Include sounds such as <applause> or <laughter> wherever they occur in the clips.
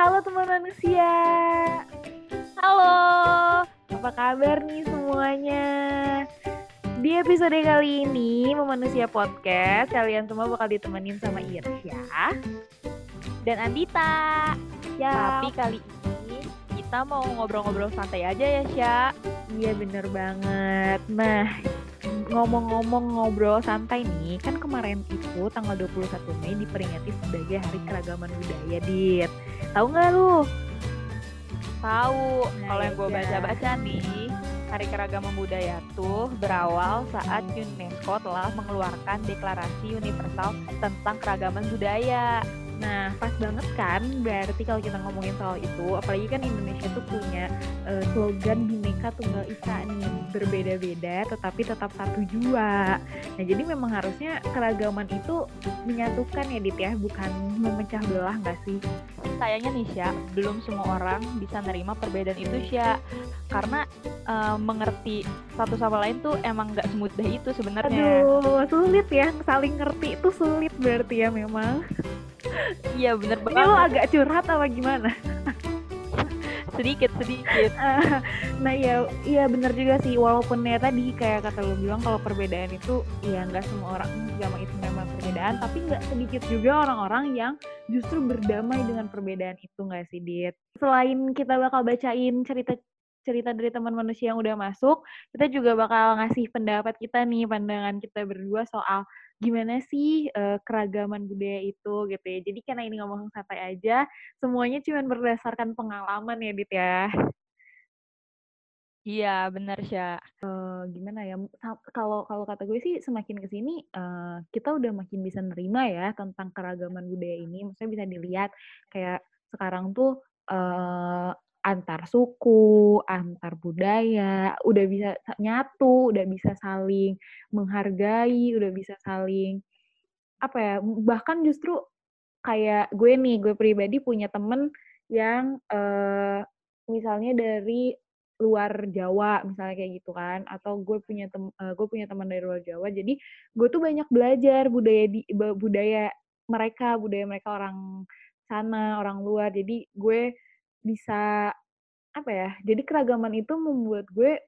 Halo teman manusia. Halo. Apa kabar nih semuanya? Di episode kali ini Memanusia Podcast, kalian semua bakal ditemenin sama Irsya dan Andita. Ya. Tapi kali ini kita mau ngobrol-ngobrol santai aja ya, Sya. Iya bener banget. Nah, ngomong-ngomong ngobrol santai nih, kan kemarin itu tanggal 21 Mei diperingati sebagai Hari Keragaman Budaya, Dit. Tahu nggak lu? Tahu. Nah, Kalau yang gue iya. baca-baca nih, Hari Keragaman Budaya tuh berawal saat UNESCO telah mengeluarkan Deklarasi Universal tentang Keragaman Budaya. Nah, pas banget kan, berarti kalau kita ngomongin soal itu, apalagi kan Indonesia tuh punya eh, slogan Bhinneka Tunggal Ika nih, berbeda-beda tetapi tetap satu jua. Nah, jadi memang harusnya keragaman itu menyatukan ya, Dit ya, bukan memecah belah nggak sih? Sayangnya nih, Sya, belum semua orang bisa nerima perbedaan itu, Sya. Karena eh, mengerti satu sama lain tuh emang nggak semudah itu sebenarnya. Aduh, sulit ya, saling ngerti itu sulit berarti ya memang. Iya bener Ini lo banget. agak curhat apa gimana? <laughs> Sedikit sedikit. <laughs> nah ya iya bener juga sih walaupun ya tadi kayak kata lu bilang kalau perbedaan itu ya nggak semua orang juga mengistimewakan perbedaan tapi nggak sedikit juga orang-orang yang justru berdamai dengan perbedaan itu nggak sih Dit selain kita bakal bacain cerita cerita dari teman manusia yang udah masuk kita juga bakal ngasih pendapat kita nih pandangan kita berdua soal gimana sih eh, keragaman budaya itu gitu ya. Jadi karena ini ngomong santai aja semuanya cuma berdasarkan pengalaman ya Dit ya. Iya bener Sya. Eh, gimana ya kalau kalau kata gue sih semakin ke sini eh, kita udah makin bisa nerima ya tentang keragaman budaya ini. Maksudnya bisa dilihat kayak sekarang tuh eh, antar suku antar budaya udah bisa sa- nyatu udah bisa saling menghargai udah bisa saling apa ya bahkan justru kayak gue nih gue pribadi punya temen yang eh, misalnya dari luar Jawa misalnya kayak gitu kan atau gue punya tem eh, gue punya teman dari luar Jawa jadi gue tuh banyak belajar budaya di budaya mereka budaya mereka orang sana orang luar jadi gue bisa apa ya jadi keragaman itu membuat gue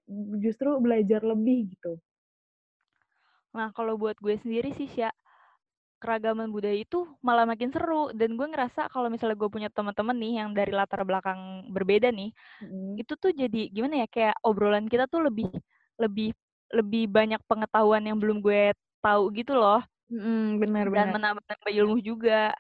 justru belajar lebih gitu Nah kalau buat gue sendiri sih Sya, keragaman budaya itu malah makin seru dan gue ngerasa kalau misalnya gue punya teman-teman nih yang dari latar belakang berbeda nih, Mm. itu tuh jadi gimana ya kayak obrolan kita tuh lebih lebih lebih banyak pengetahuan yang belum gue tahu gitu loh Mm, benar dan menambah-nambah ilmu juga.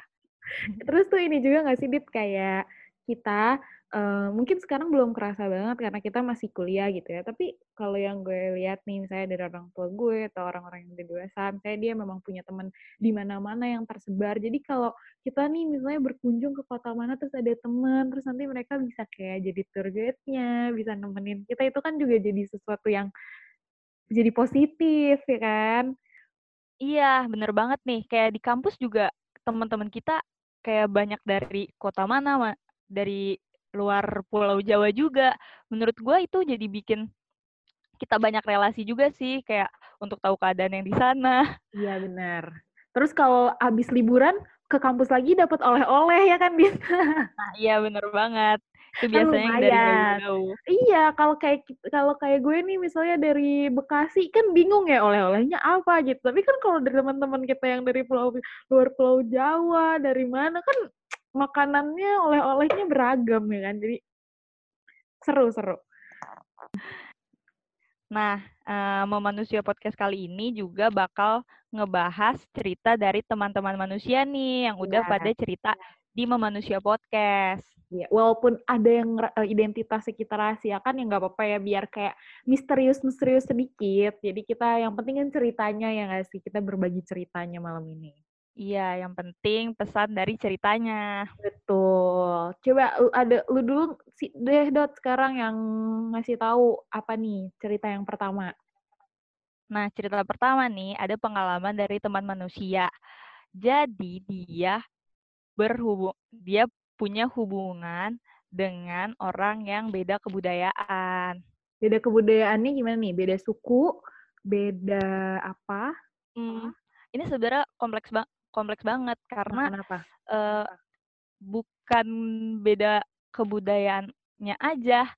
Terus tuh ini juga nggak sih, Dit, kayak kita eh, mungkin sekarang belum kerasa banget karena kita masih kuliah gitu ya. Tapi kalau yang gue lihat nih, misalnya dari orang tua gue atau orang-orang yang udah dewasa, misalnya dia memang punya teman di mana-mana yang tersebar. Jadi kalau kita nih misalnya berkunjung ke kota mana terus ada teman, terus nanti mereka bisa kayak jadi tour guide-nya, bisa nemenin kita itu kan juga jadi sesuatu yang jadi positif ya kan? Iya bener banget nih kayak di kampus juga teman-teman kita kayak banyak dari kota mana ma- dari luar Pulau Jawa juga. Menurut gue itu jadi bikin kita banyak relasi juga sih kayak untuk tahu keadaan yang di sana. Iya benar. Terus kalau habis liburan ke kampus lagi dapat oleh-oleh ya kan, Dit? <laughs> Nah, iya bener banget. Itu biasanya dari jauh-jauh. Iya, kalau kayak kalau kayak gue nih misalnya dari Bekasi kan bingung ya oleh-olehnya apa gitu. Tapi kan kalau dari teman-teman kita yang dari pulau luar Pulau Jawa, dari mana kan makanannya oleh-olehnya beragam ya kan. Jadi seru-seru. Nah, eh, Memanusia Podcast kali ini juga bakal ngebahas cerita dari teman-teman manusia nih yang udah Iya. pada cerita di Memanusia Podcast. Iya, walaupun ada yang eh, identitasnya kita rahasiakan ya nggak apa-apa ya biar kayak misterius-misterius sedikit. Jadi kita yang penting kan ceritanya ya nggak sih kita berbagi ceritanya malam ini. Iya, yang penting pesan dari ceritanya. Betul. Coba lu ada lu dulu si deh Dot sekarang yang ngasih tahu apa nih cerita yang pertama. Nah, cerita pertama nih ada pengalaman dari teman manusia. Jadi dia berhubung dia punya hubungan dengan orang yang beda kebudayaan. Beda kebudayaannya gimana nih? Beda suku, beda apa? Hmm, ini sebenarnya kompleks bang kompleks banget karena kenapa? eh, bukan beda kebudayaannya aja,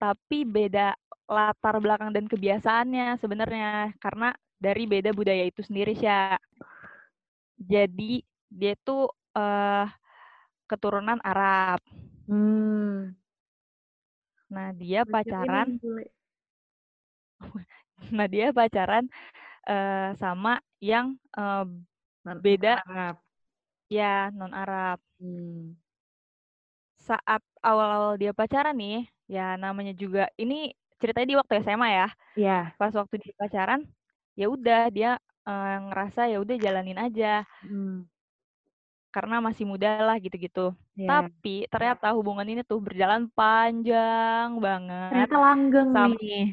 tapi beda latar belakang dan kebiasaannya sebenarnya karena dari beda budaya itu sendiri sih. Jadi dia tuh uh, keturunan Arab. Hmm. Nah dia pacaran. <laughs> nah dia pacaran uh, sama yang uh, beda Arab. Ya non Arab. Hmm. Saat awal-awal dia pacaran nih, ya namanya juga ini ceritanya di waktu SMA ya. Iya. Pas waktu dia pacaran, ya udah dia uh, ngerasa ya udah jalanin aja. Hmm. Karena masih muda lah gitu-gitu. Yeah. Tapi ternyata hubungan ini tuh berjalan panjang banget. Ternyata langgeng Sam nih.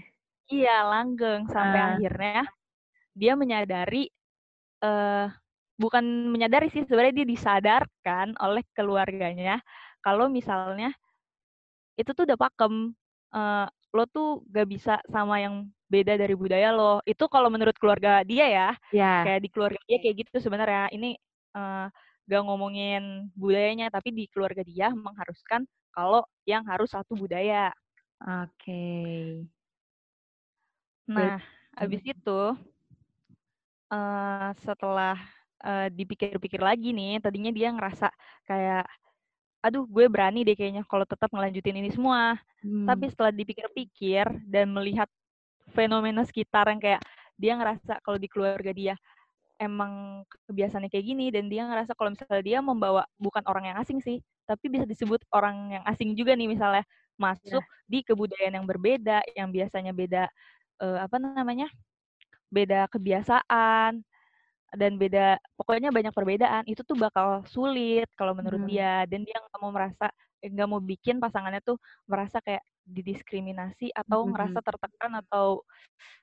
Iya, langgeng sampai uh. akhirnya dia menyadari uh, bukan menyadari sih sebenarnya dia disadarkan oleh keluarganya kalau misalnya itu tuh udah pakem uh, lo tuh gak bisa sama yang beda dari budaya lo itu kalau menurut keluarga dia ya yeah. kayak di keluarga dia kayak gitu sebenarnya ini uh, gak ngomongin budayanya tapi di keluarga dia mengharuskan kalau yang harus satu budaya oke okay. nah abis itu uh, setelah uh, dipikir-pikir lagi nih tadinya dia ngerasa kayak aduh gue berani deh kayaknya kalau tetap ngelanjutin ini semua. Hmm. Tapi setelah dipikir-pikir dan melihat fenomena sekitar yang kayak dia ngerasa kalau di keluarga dia emang kebiasaannya kayak gini dan dia ngerasa kalau misalnya dia membawa bukan orang yang asing sih, tapi bisa disebut orang yang asing juga nih misalnya masuk yeah. di kebudayaan yang berbeda, yang biasanya beda uh, apa namanya? beda kebiasaan, dan beda pokoknya banyak perbedaan itu tuh bakal sulit kalau menurut hmm. dia dan dia nggak mau merasa eh, nggak mau bikin pasangannya tuh merasa kayak didiskriminasi atau hmm. ngerasa tertekan atau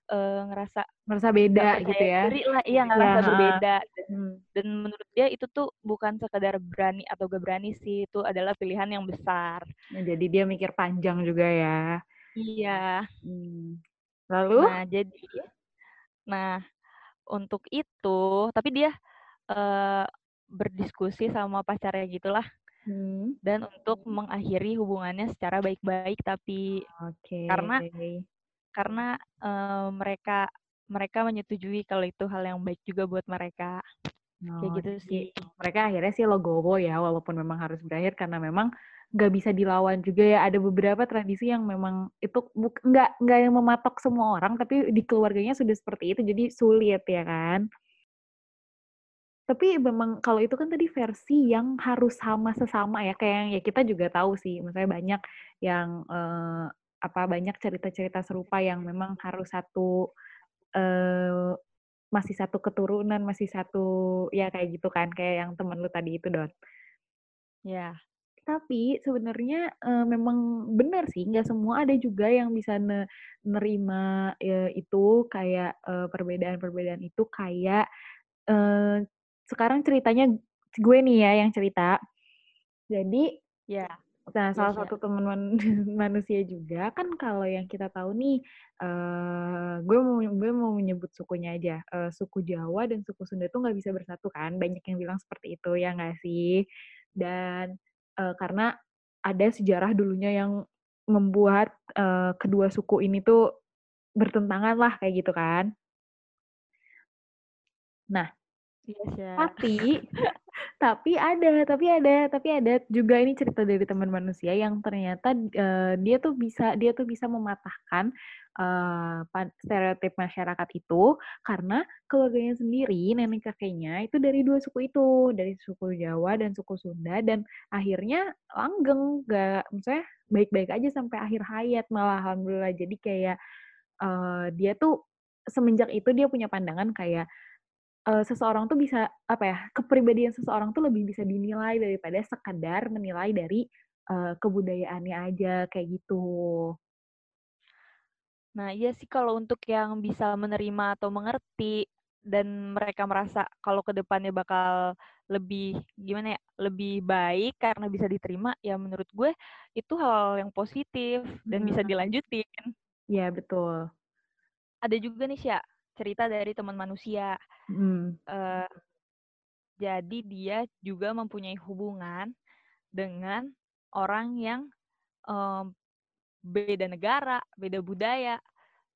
uh, ngerasa merasa beda gitu ya diri lah iya ngerasa ya. berbeda dan, hmm. dan menurut dia itu tuh bukan sekadar berani atau gak berani sih itu adalah pilihan yang besar nah, jadi dia mikir panjang juga ya iya hmm. lalu nah jadi nah untuk itu tapi dia uh, berdiskusi sama pacarnya gitulah hmm. dan untuk mengakhiri hubungannya secara baik-baik tapi okay. karena karena uh, mereka mereka menyetujui kalau itu hal yang baik juga buat mereka oh, kayak gitu sih. mereka akhirnya sih logowo ya walaupun memang harus berakhir karena memang nggak bisa dilawan juga ya. Ada beberapa tradisi yang memang itu nggak nggak yang mematok semua orang tapi di keluarganya sudah seperti itu jadi sulit ya kan? Tapi memang kalau itu kan tadi versi yang harus sama sesama ya kayak yang ya kita juga tahu sih. Misalnya banyak yang eh, apa banyak cerita-cerita serupa yang memang harus satu eh, masih satu keturunan masih satu ya kayak gitu kan kayak yang temen lu tadi itu dot ya tapi sebenarnya uh, memang benar sih, nggak semua ada juga yang bisa ne nerima uh, itu kayak uh, perbedaan-perbedaan itu kayak uh, sekarang ceritanya gue nih ya yang cerita. Jadi ya. Nah, salah ya, satu teman man <laughs> manusia juga kan kalau yang kita tahu nih, uh, gue mau gue mau menyebut sukunya aja, uh, suku Jawa dan suku Sunda tuh nggak bisa bersatu kan, banyak yang bilang seperti itu, ya nggak sih? Dan uh, karena ada sejarah dulunya yang membuat uh, kedua suku ini tuh bertentangan lah kayak gitu kan. Nah, yes, ya. tapi <laughs> tapi ada, tapi ada, tapi ada juga ini cerita dari teman manusia yang ternyata uh, dia tuh bisa dia tuh bisa mematahkan uh, stereotip masyarakat itu karena keluarganya sendiri nenek kakeknya itu dari dua suku itu dari suku Jawa dan suku Sunda dan akhirnya langgeng gak misalnya baik-baik aja sampai akhir hayat malah alhamdulillah jadi kayak uh, dia tuh semenjak itu dia punya pandangan kayak uh, seseorang tuh bisa apa ya kepribadian seseorang tuh lebih bisa dinilai daripada sekadar menilai dari uh, kebudayaannya aja kayak gitu. Nah iya sih kalau untuk yang bisa menerima atau mengerti dan mereka merasa kalau ke depannya bakal lebih gimana ya lebih baik karena bisa diterima ya menurut gue itu hal yang positif dan hmm. bisa dilanjutin. Iya betul. Ada juga nih sih cerita dari teman manusia. Hmm. Uh, jadi dia juga mempunyai hubungan dengan orang yang, mmm, beda negara, beda budaya.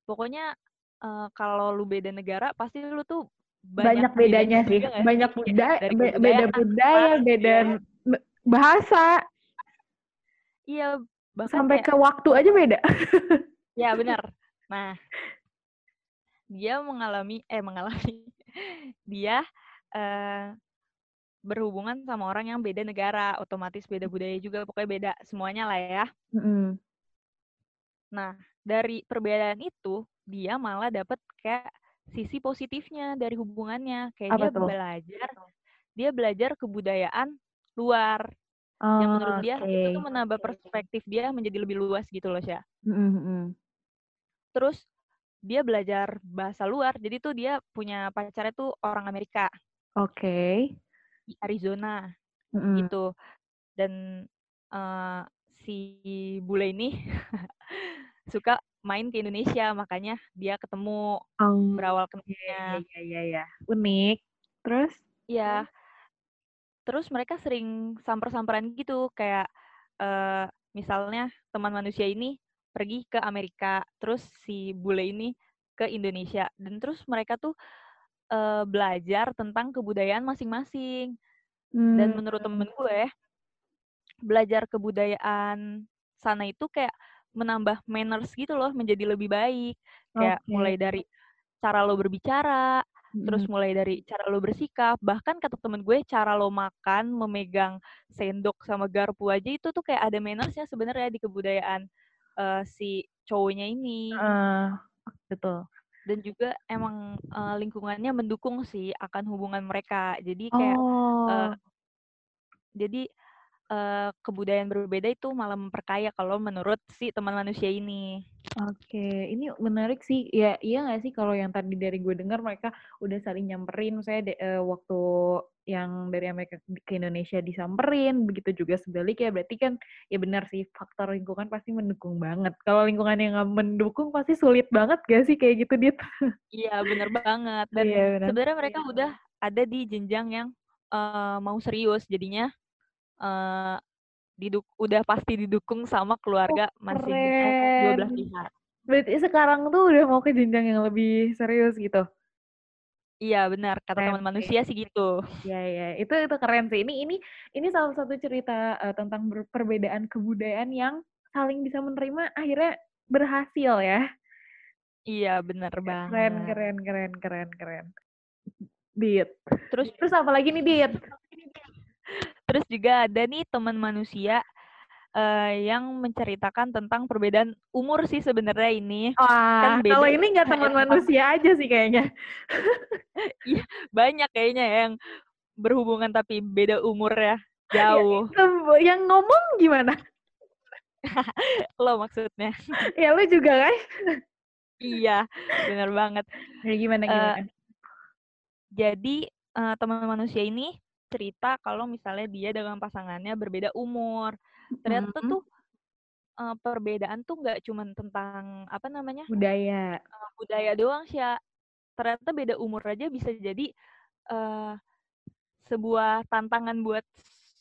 Pokoknya, eee, kalau lu beda negara pasti lu tuh banyak Banyak bedanya sih, juga banyak buda Dari be beda budaya, beda iya. bahasa. Iya, bahkan Sampai kayak ke waktu aja beda. Iya, bener. Nah dia mengalami eh mengalami, <laughs> dia, eee, berhubungan sama orang yang beda negara, otomatis beda budaya juga, pokoknya beda semuanya lah ya. Mhm. Nah, dari perbedaan itu, dia malah dapet kayak sisi positifnya dari hubungannya. Kayak Apa dia tuh? belajar dia belajar kebudayaan luar, yang menurut dia itu tuh menambah perspektif dia menjadi lebih luas gitu loh, Sya. Mhm mhm. Terus dia belajar bahasa luar, jadi tuh dia punya pacarnya tuh orang Amerika. Oke. Di Arizona, Mhm. gitu. Dan, eee, si bule ini <laughs> suka main ke Indonesia, makanya dia ketemu, berawal Oke, ya kenalnya. ya ya ya, unik. Terus? Iya. Terus mereka sering samper-samperan gitu, kayak, eee, misalnya teman manusia ini pergi ke Amerika, terus si bule ini ke Indonesia, dan terus mereka tuh, eee, belajar tentang kebudayaan masing-masing. Dan Mmm. menurut temen gue, belajar kebudayaan sana itu kayak menambah manners gitu loh, menjadi lebih baik. Kayak Oke. mulai dari cara lo berbicara, terus Mhm. mulai dari cara lo bersikap, bahkan kata temen gue, cara lo makan, memegang sendok sama garpu aja itu tuh kayak ada manners-nya sebenarnya di kebudayaan, eee, si cowoknya ini. Heeh, betul. Dan juga emang, eee, lingkungannya mendukung sih akan hubungan mereka. Jadi kayak, eee Oh. jadi, eee, kebudayaan berbeda itu malah memperkaya kalau menurut si teman manusia ini. Oke, ini menarik sih. Ya, iya nggak sih kalau yang tadi dari gue dengar mereka udah saling nyamperin, misalnya de eee, waktu yang dari Amerika ke Indonesia disamperin, begitu juga sebaliknya. Berarti kan ya benar sih, faktor lingkungan pasti mendukung banget. Kalau lingkungannya nggak mendukung pasti sulit banget nggak sih kayak gitu, Dit? Iya, bener banget. Dan Iya, benar. sebenarnya mereka udah ada di jenjang yang, eee, mau serius. Jadinya, eee, diduk udah pasti didukung sama Oh, keluarga masing eh, kedua keren. belah pihak. Berarti sekarang tuh udah mau ke jenjang yang lebih serius gitu? Iya, benar. Kata Keren teman manusia sih gitu. Iya iya, itu itu keren sih. Ini ini ini salah satu cerita, eee, tentang perbedaan kebudayaan yang saling bisa menerima, akhirnya berhasil ya. Iya, Ke keren banget. keren keren keren keren. Dit, Terus terus apa lagi nih, Dit? Terus juga ada nih teman manusia, eee, yang menceritakan tentang perbedaan umur sih sebenarnya ini. Wah, Kan kalau ini nggak <laughs> teman manusia aja sih kayaknya. <laughs> Iya, banyak kayaknya yang berhubungan tapi beda umur ya, <laughs> Ya jauh. yang ngomong gimana? Lo maksudnya. Ya lu juga kan? Iya, bener banget. Ya gimana Eee gimana? jadi, eee, teman manusia ini cerita kalau misalnya dia dengan pasangannya berbeda umur. Ternyata Mhm. tuh, eee, perbedaan tuh nggak cuman tentang, apa namanya, Budaya. eee, budaya doang, Sya. Ternyata beda umur aja bisa jadi, eee, sebuah tantangan buat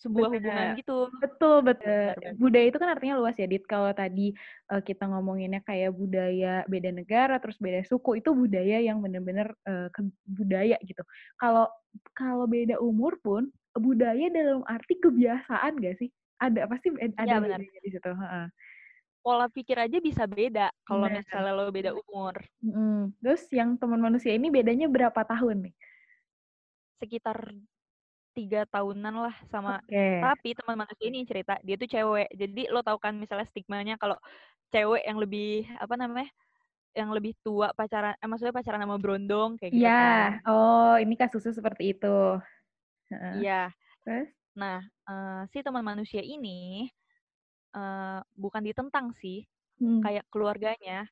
sebuah hubungan Bener, gitu. betul bet eee, Bener bener. budaya itu kan artinya luas ya, Dit. Kalau tadi, eee, kita ngomonginnya kayak budaya beda negara, terus beda suku, itu budaya yang bener-bener, eee, ke budaya gitu. Kalau kalau beda umur pun, budaya dalam arti kebiasaan nggak sih? Ada, pasti ada bener. bedanya di situ, heeh. Pola pikir aja bisa beda kalau misalnya lo beda umur. Mhm, terus yang teman manusia ini bedanya berapa tahun nih? Sekitar 3 tahunan lah sama Oke. tapi teman manusia ini cerita, dia tuh cewek. Jadi lo tahu kan misalnya stigmanya kalau cewek yang lebih, apa namanya, yang lebih tua pacaran eh, maksudnya pacaran sama berondong, kayak gitu kan. oh ini kasusnya seperti itu. Iya. terus? Nah, eee, si teman manusia ini, eee, bukan ditentang sih, Hmm. kayak keluarganya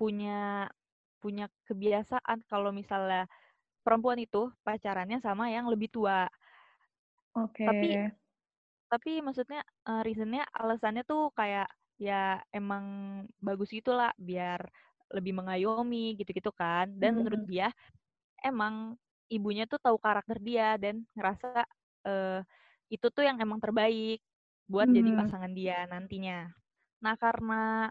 punya punya kebiasaan kalau misalnya perempuan itu pacarannya sama yang lebih tua. Tapi Oke. tapi maksudnya, eee, reason-nya, alasannya tuh kayak, ya emang bagus gitulah, biar lebih mengayomi, gitu-gitu kan. Dan menurut Mhm. dia, emang ibunya tuh tahu karakter dia dan ngerasa, eee, itu tuh yang emang terbaik. buat jadi Hmm. pasangan dia nantinya. Nah, karena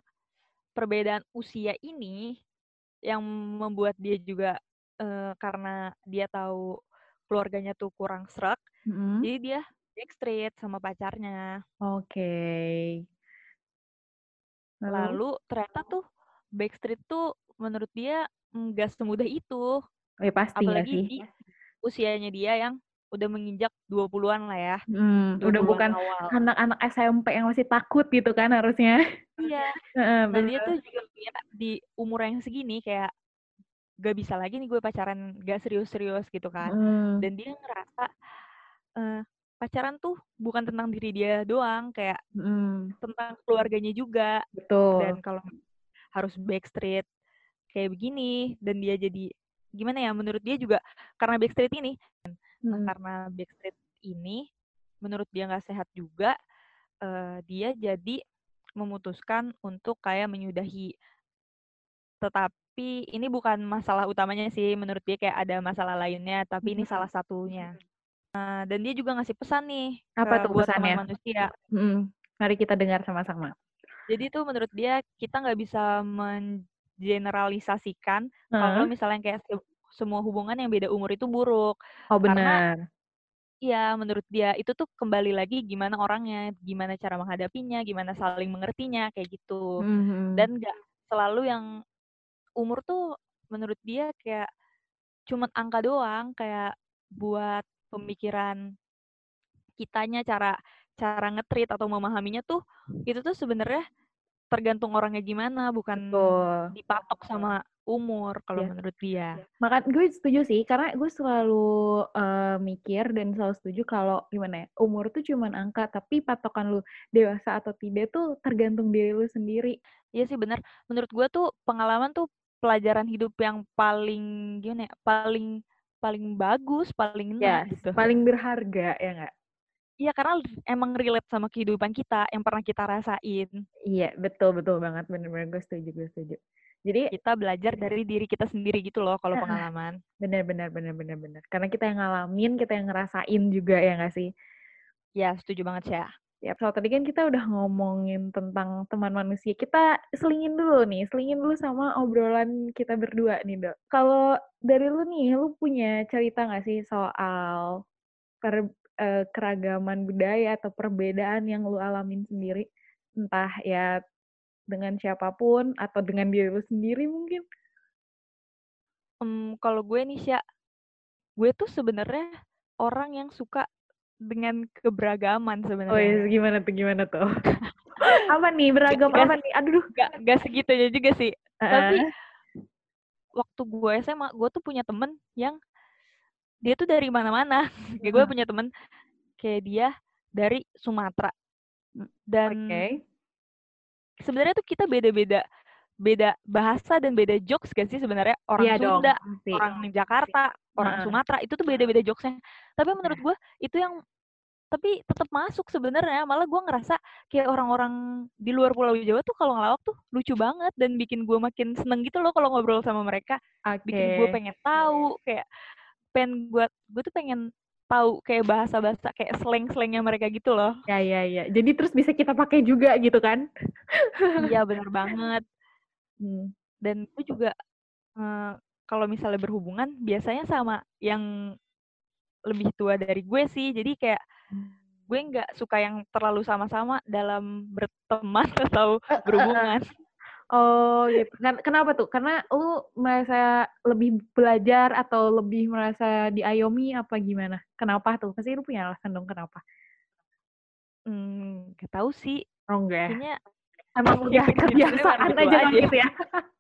perbedaan usia ini yang membuat dia juga uh, karena dia tahu keluarganya tuh kurang sreg, Mhm. jadi dia backstreet sama pacarnya. Oke. Lalu? Lalu ternyata tuh backstreet tuh menurut dia nggak semudah itu. Ya pasti Apalagi sih? di usianya dia yang udah menginjak 20-an lah ya. Hmm, udah 20-an bukan anak-anak SMP yang masih takut gitu kan harusnya. Iya. <laughs> Dan dia bener. tuh juga punya di umur yang segini kayak gak bisa lagi nih gue pacaran gak serius-serius gitu kan. Mhm. Dan dia ngerasa eh, pacaran tuh bukan tentang diri dia doang, kayak Mhm. tentang keluarganya juga. Betul. Dan kalau harus backstreet kayak begini dan dia jadi gimana ya menurut dia juga karena backstreet ini nah Mhm. karena backstreet ini menurut dia nggak sehat juga eh, dia jadi memutuskan untuk kayak menyudahi tetapi ini bukan masalah utamanya sih menurut dia kayak ada masalah lainnya tapi ini Mhm. salah satunya Nah, dan dia juga ngasih pesan nih Apa tuh pesannya? manusia Mhm. Mari kita dengar sama-sama. Jadi tuh menurut dia kita nggak bisa mengeneralisasikan kalau Heeh. misalnya kayak se- semua hubungan yang beda umur itu buruk. Oh, Karena benar. ya menurut dia itu tuh kembali lagi gimana orangnya, gimana cara menghadapinya, gimana saling mengertinya kayak gitu. Mhm. Dan nggak selalu yang umur tuh menurut dia kayak cuman angka doang kayak buat pemikiran kitanya cara cara ngetrit atau memahaminya tuh itu tuh sebenarnya tergantung orangnya gimana, bukan Betul. dipatok sama umur kalau Ya. menurut dia. Maka gue setuju sih, karena gue selalu eh, mikir dan selalu setuju kalau gimana ya, umur tuh cuman angka, tapi patokan lu dewasa atau tidak tuh tergantung diri lu sendiri. Iya sih benar. Menurut gua tuh pengalaman tuh pelajaran hidup yang paling gimana ya? Paling paling bagus, paling enak Ya, gitu. paling berharga ya nggak? Iya karena emang relate sama kehidupan kita yang pernah kita rasain. Iya, betul betul banget, bener-bener gue setuju, gue setuju. Jadi Kita belajar dari diri kita sendiri gitu loh kalau pengalaman. bener-bener bener-bener bener. Karena kita yang ngalamin, kita yang ngerasain juga ya nggak sih? Ya, setuju banget sih ya. Ya, so tadi kan kita udah ngomongin tentang teman manusia. Kita selingin dulu nih, selingin dulu sama obrolan kita berdua nih, Dok. Kalau dari lu nih, lu punya cerita nggak sih soal per- eh, keragaman budaya atau perbedaan yang lu alamin sendiri? Entah ya dengan siapa pun atau dengan diri lu sendiri mungkin? Em, kalau gue nih Sya, gue tuh sebenarnya orang yang suka dengan keberagaman Oh sebenarnya. iya, gimana tuh, gimana tuh? <laughs> apa nih, beragam Gak, apa nih? Aduh. gak, gak segitunya juga sih. Tapi Heeh. waktu gue SMA, gue tuh punya temen yang dia tuh dari mana-mana. <laughs> Kayak gue punya temen kayak dia dari Sumatera. Dan Oke. sebenarnya tuh kita beda-beda beda bahasa dan beda jokes gak sih sebenarnya orang Iya dong, Sunda, pasti. orang Jakarta, orang Heeh. Sumatera itu tuh beda-beda jokesnya. Tapi menurut Iya. gue itu yang tapi tetap masuk sebenarnya. Malah gue ngerasa kayak orang-orang di luar Pulau Jawa tuh kalau ngelawak tuh lucu banget dan bikin gue makin seneng gitu loh kalau ngobrol sama mereka. Bikin gue pengen tahu kayak pengen gue gue tuh pengen tahu kayak bahasa-bahasa kayak slang-slangnya mereka gitu loh. Ya, ya, ya. Jadi terus bisa kita pakai juga gitu kan? Iya bener banget. Hmm. Dan gue juga eh, kalau misalnya berhubungan biasanya sama yang lebih tua dari gue sih. Jadi kayak gue nggak suka yang terlalu sama-sama dalam berteman <laughs> atau berhubungan. Oh gitu. Ken- Kenapa tuh? Karena lu merasa lebih belajar atau lebih merasa diayomi apa gimana? Kenapa tuh? Pasti lu punya alasan dong kenapa? Hmm, gak tahu sih. Oh enggak ya? Kayaknya Emang ya udah kebiasaan emang gitu aja aja. gitu ya?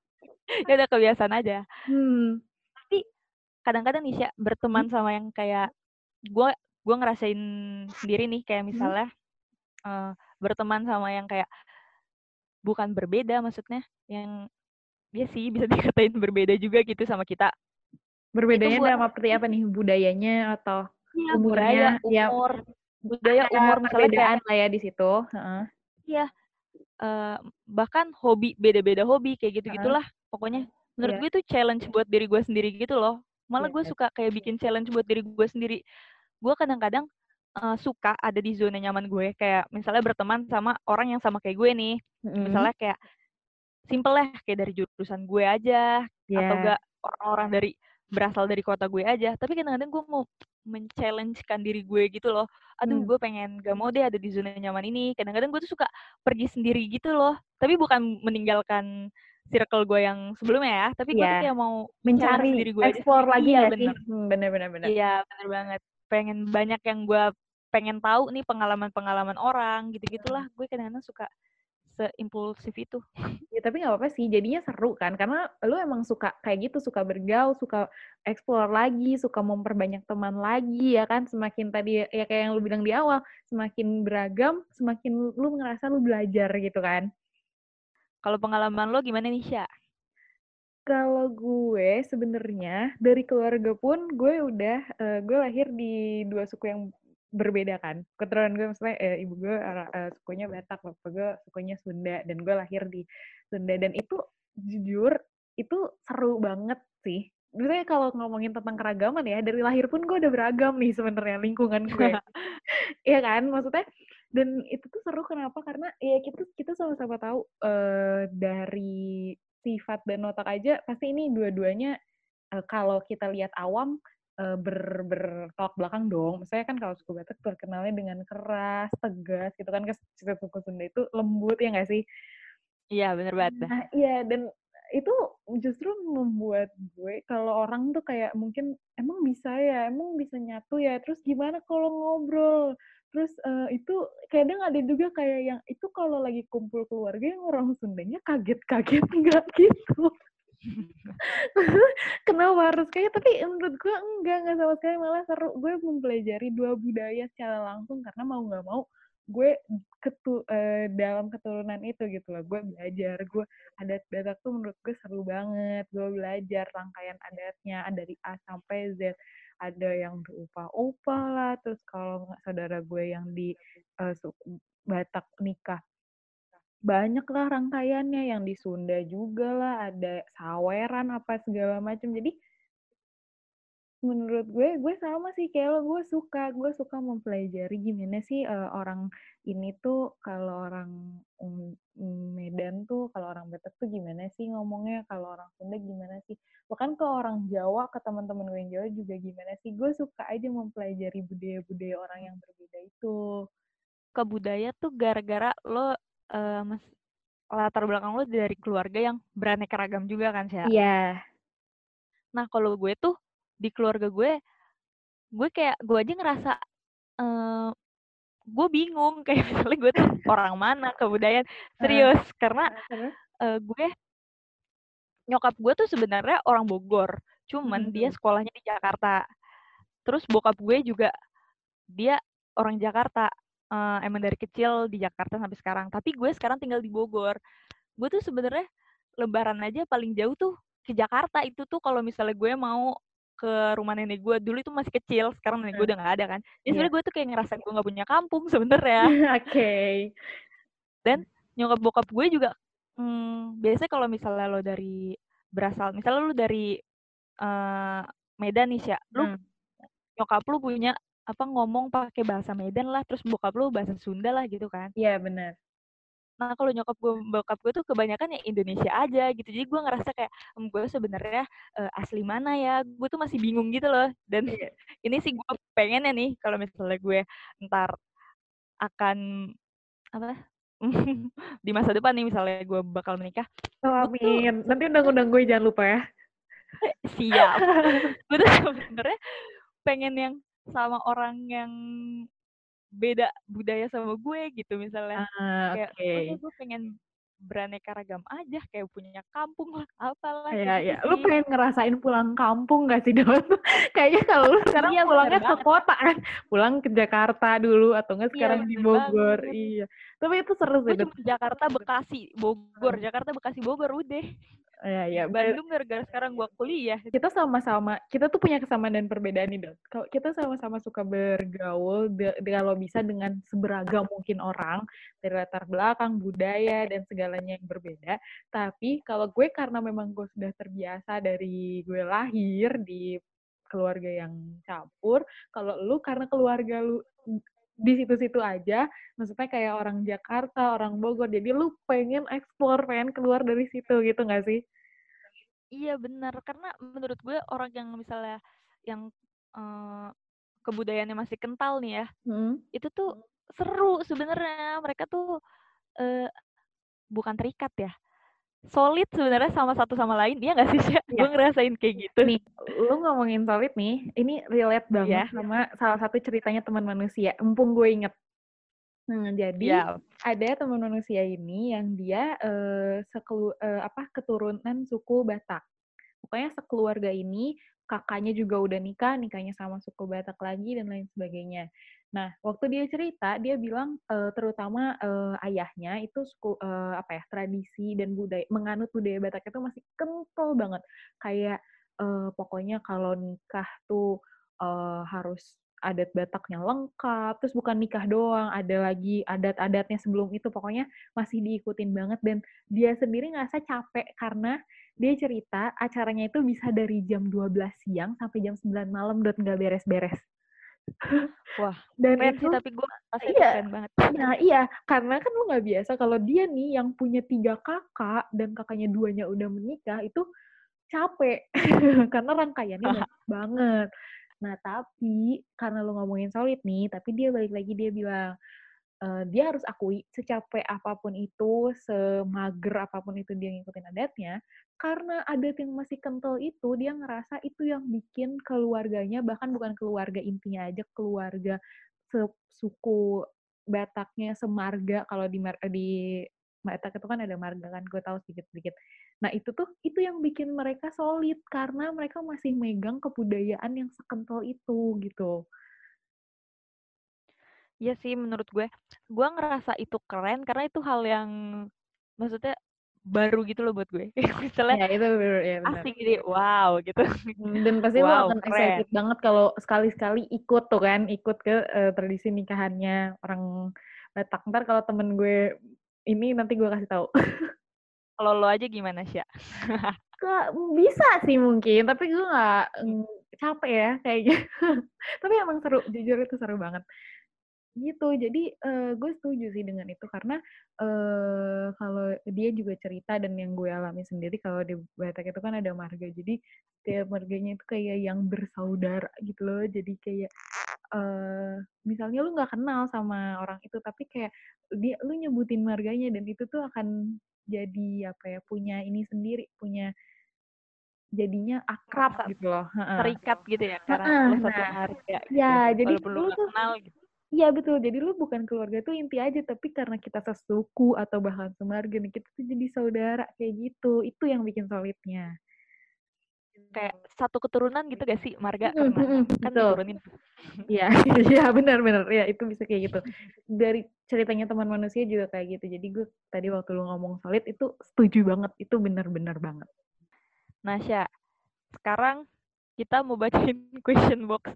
<laughs> ya udah kebiasaan aja. Hmm. Tapi kadang-kadang nih Sya, berteman sama yang kayak gue gue ngerasain sendiri nih kayak Hmm. misalnya eh, berteman sama yang kayak bukan berbeda maksudnya yang dia sih bisa <laughs> dikatain berbeda juga gitu sama kita. Berbedanya buat- dalam arti apa nih? Budayanya atau Iya, Umurnya, budaya, ya, umur, budaya, ada umur misalnya kayak perbedaan lah ya di situ? Heeh. iya bahkan hobi beda-beda hobi kayak gitu gitulah pokoknya menurut Iya. gue itu challenge buat diri gue sendiri gitu loh malah Iya, gue iya. suka kayak bikin challenge buat diri gue sendiri gue kadang-kadang uh, suka ada di zona nyaman gue kayak misalnya berteman sama orang yang sama kayak gue nih mm-hmm. misalnya kayak simple lah kayak dari jurusan gue aja yeah. atau enggak orang-orang dari berasal dari kota gue aja. Tapi kadang-kadang gue mau men-challengekan diri gue gitu loh. Aduh hmm. gue pengen gak mau deh ada di zona nyaman ini. Kadang-kadang gue tuh suka pergi sendiri gitu loh. Tapi bukan meninggalkan circle gue yang sebelumnya ya. Tapi gue yeah. tuh kayak mau mencari diri gue explore aja. lagi iya, ya bener. sih bener bener bener. Iya bener banget. Pengen banyak yang gue pengen tahu nih pengalaman-pengalaman orang gitu gitulah gue kadang-kadang suka seimpulsif itu. <laughs> Ya tapi nggak apa-apa sih, jadinya seru kan, karena lu emang suka kayak gitu, suka bergaul, suka explore lagi, suka memperbanyak teman lagi ya kan, semakin tadi ya kayak yang lu bilang di awal, semakin beragam, semakin lu ngerasa lu belajar gitu kan. Kalau pengalaman lo gimana nih, Sya? Kalau gue sebenarnya dari keluarga pun gue udah uh, gue lahir di dua suku yang berbeda kan. Keturunan gue maksudnya eh, ibu gue uh, sukunya Batak, bapak gue sukunya Sunda dan gue lahir di Sunda dan itu jujur itu seru banget sih. Maksudnya kalau ngomongin tentang keragaman ya dari lahir pun gue udah beragam nih sebenarnya lingkungan gue. <laughs> Iya kan? Maksudnya dan itu tuh seru kenapa? Karena ya kita kita sama-sama tahu uh, dari sifat dan otak aja pasti ini dua-duanya uh, kalau kita lihat awam uh, ber bertolak belakang dong. Misalnya kan kalau suku Batak terkenalnya dengan keras, tegas gitu kan. Ke suku Sunda itu lembut ya nggak sih? Iya bener banget. Nah iya dan itu justru membuat gue kalau orang tuh kayak mungkin emang bisa ya, emang bisa nyatu ya. Terus gimana kalau ngobrol? Terus uh, itu kadang ada juga kayak yang itu kalau lagi kumpul keluarga yang orang Sundanya kaget-kaget nggak <laughs> gitu. <laughs> Kenapa harus kayak tapi menurut gue enggak enggak sama sekali. Malah seru. Gue mempelajari dua budaya secara langsung karena mau nggak mau gue ketu uh, dalam keturunan itu gitu loh. Gue belajar gue adat Batak tuh menurut gue seru banget. Gue belajar rangkaian adatnya. Dari A sampai Z. Ada yang berupa-upa lah. Terus kalau saudara gue yang di uh, Batak nikah banyak lah rangkaiannya yang di Sunda juga lah ada saweran apa segala macam jadi menurut gue gue sama sih kayak lo gue suka gue suka mempelajari gimana sih uh, orang ini tuh kalau orang um, Medan tuh kalau orang Batak tuh gimana sih ngomongnya kalau orang Sunda gimana sih? Bahkan ke orang Jawa ke teman-teman gue yang Jawa juga gimana sih? Gue suka aja mempelajari budaya-budaya orang yang berbeda itu. Ke budaya tuh gara-gara lo uh, mas latar belakang lo dari keluarga yang beraneka ragam juga kan sih? Iya. Yeah. Nah kalau gue tuh di keluarga gue, gue kayak gue aja ngerasa uh, gue bingung <laughs> kayak misalnya gue tuh <laughs> orang mana kebudayaan serius uh, karena uh, gue nyokap gue tuh sebenarnya orang Bogor, cuman -hmm. dia sekolahnya di Jakarta. Terus bokap gue juga dia orang Jakarta uh, emang dari kecil di Jakarta sampai sekarang. Tapi gue sekarang tinggal di Bogor. Gue tuh sebenarnya lebaran aja paling jauh tuh ke Jakarta itu tuh kalau misalnya gue mau ke rumah nenek gue dulu itu masih kecil sekarang nenek gue udah nggak ada kan jadi yeah. sebenarnya gue tuh kayak ngerasa gue nggak punya kampung <laughs> sebenernya <laughs> oke okay. dan nyokap bokap gue juga hmm, biasanya kalau misalnya lo dari berasal misalnya lo dari uh, Medan nih ya lu hmm. nyokap lu punya apa ngomong pakai bahasa Medan lah terus bokap lu bahasa Sunda lah gitu kan. Iya benar. Nah kalau nyokap gue bokap gue tuh kebanyakan ya Indonesia aja gitu. Jadi gue ngerasa kayak hm, gue sebenarnya uh, asli mana ya? Gue tuh masih bingung gitu loh. Dan yeah. <laughs> ini sih gue pengen ya nih kalau misalnya gue ntar akan apa <laughs> di masa depan nih misalnya gue bakal menikah oh, amin tuh, nanti undang-undang gue jangan lupa ya. <laughs> Siap. Gue tuh sebenarnya pengen yang sama orang yang beda budaya sama gue gitu misalnya. Uh, kayak okay. gue pengen beraneka ragam aja kayak punya kampung lah apalah ya ya lu pengen ngerasain pulang kampung gak sih Don <laughs> kayaknya kalau lu sekarang iya, pulangnya ke kota kan? Pulang ke Jakarta dulu atau enggak iya, sekarang iya, di Bogor. banget. iya. Tapi itu seru sih Jakarta Bekasi Bogor. Jakarta Bekasi Bogor udah Ya, ya. Bandung gara-gara sekarang gua kuliah. Kita sama-sama, kita tuh punya kesamaan dan perbedaan nih, Dok. Kalau kita sama-sama suka bergaul, kalau bisa dengan seberagam mungkin orang, dari latar belakang, budaya, dan segalanya yang berbeda. Tapi kalau gue karena memang gue sudah terbiasa dari gue lahir di keluarga yang campur. Kalau lu karena keluarga lu di situ-situ aja, maksudnya kayak orang Jakarta, orang Bogor, jadi lu pengen explore, pengen keluar dari situ gitu nggak sih? Iya benar, karena menurut gue orang yang misalnya yang uh, kebudayaannya masih kental nih ya, hmm. itu tuh seru sebenarnya. Mereka tuh uh, bukan terikat ya, solid sebenarnya sama satu sama lain. Iya nggak sih sih? Ya. Gue ngerasain kayak gitu. Nih, lu ngomongin solid nih, ini relate banget ya. sama salah satu ceritanya teman manusia. Mumpung gue inget. Hmm, jadi ya. ada teman manusia ini yang dia uh, sekelu, uh, apa keturunan suku Batak. Pokoknya sekeluarga ini kakaknya juga udah nikah, nikahnya sama suku Batak lagi dan lain sebagainya. Nah, waktu dia cerita, dia bilang uh, terutama uh, ayahnya itu uh, apa ya tradisi dan budaya menganut budaya Batak itu masih kental banget. Kayak uh, pokoknya kalau nikah tuh uh, harus adat Bataknya lengkap, terus bukan nikah doang, ada lagi adat-adatnya sebelum itu, pokoknya masih diikutin banget, dan dia sendiri ngerasa capek karena dia cerita acaranya itu bisa dari jam 12 siang sampai jam 9 malam dan nggak beres-beres. Wah, dan keren itu, sih, tapi gue pasti iya, keren banget. Nah iya, karena kan lu nggak biasa kalau dia nih yang punya tiga kakak dan kakaknya duanya udah menikah itu capek <laughs> karena rangkaiannya banyak banget. Nah, tapi karena lu ngomongin solid nih, tapi dia balik lagi dia bilang, uh, dia harus akui secapek apa pun itu, semager apa pun itu dia ngikutin adatnya, karena adat yang masih kental itu, dia ngerasa itu yang bikin keluarganya, bahkan bukan keluarga intinya aja, keluarga suku Bataknya, semarga, kalau di di Batak itu kan ada marga kan, gue tahu sedikit-sedikit. Nah itu tuh itu yang bikin mereka solid karena mereka masih megang kebudayaan yang sekental itu gitu. Iya sih menurut gue, gue ngerasa itu keren karena itu hal yang maksudnya baru gitu loh buat gue. <laughs> Misalnya ya, itu bener, ya, bener. asik gitu, wow gitu. Hmm, dan <laughs> pasti wow, lo akan keren. excited banget kalau sekali-sekali ikut tuh kan, ikut ke uh, tradisi nikahannya orang Batak. Ntar kalau temen gue ini nanti gue kasih tahu. Kalau lo aja gimana sih? Kok bisa sih mungkin, tapi gue nggak mm, capek ya kayaknya. <laughs> tapi emang seru, jujur itu seru banget. Gitu, jadi uh, gue setuju sih dengan itu karena uh, kalau dia juga cerita dan yang gue alami sendiri kalau di Batak itu kan ada marga, jadi tiap marganya itu kayak yang bersaudara gitu loh, jadi kayak uh, misalnya lu nggak kenal sama orang itu tapi kayak dia lu nyebutin marganya dan itu tuh akan jadi apa ya punya ini sendiri punya jadinya akrab Masa, gitu loh. Terikat gitu ya karena lo satu nah, harga gitu. ya jadi lu tuh kenal gitu Iya betul, jadi lu bukan keluarga tuh inti aja, tapi karena kita sesuku atau bahkan semarga nih, kita tuh jadi saudara kayak gitu. Itu yang bikin solidnya. Kayak satu keturunan gitu gak sih marga mm, kan diturunin. Iya <laughs> iya benar-benar ya itu bisa kayak gitu. Dari ceritanya teman manusia juga kayak gitu. Jadi gue tadi waktu lu ngomong solid itu setuju banget. Itu benar-benar banget. Nasya sekarang kita mau bacain <laughs> question box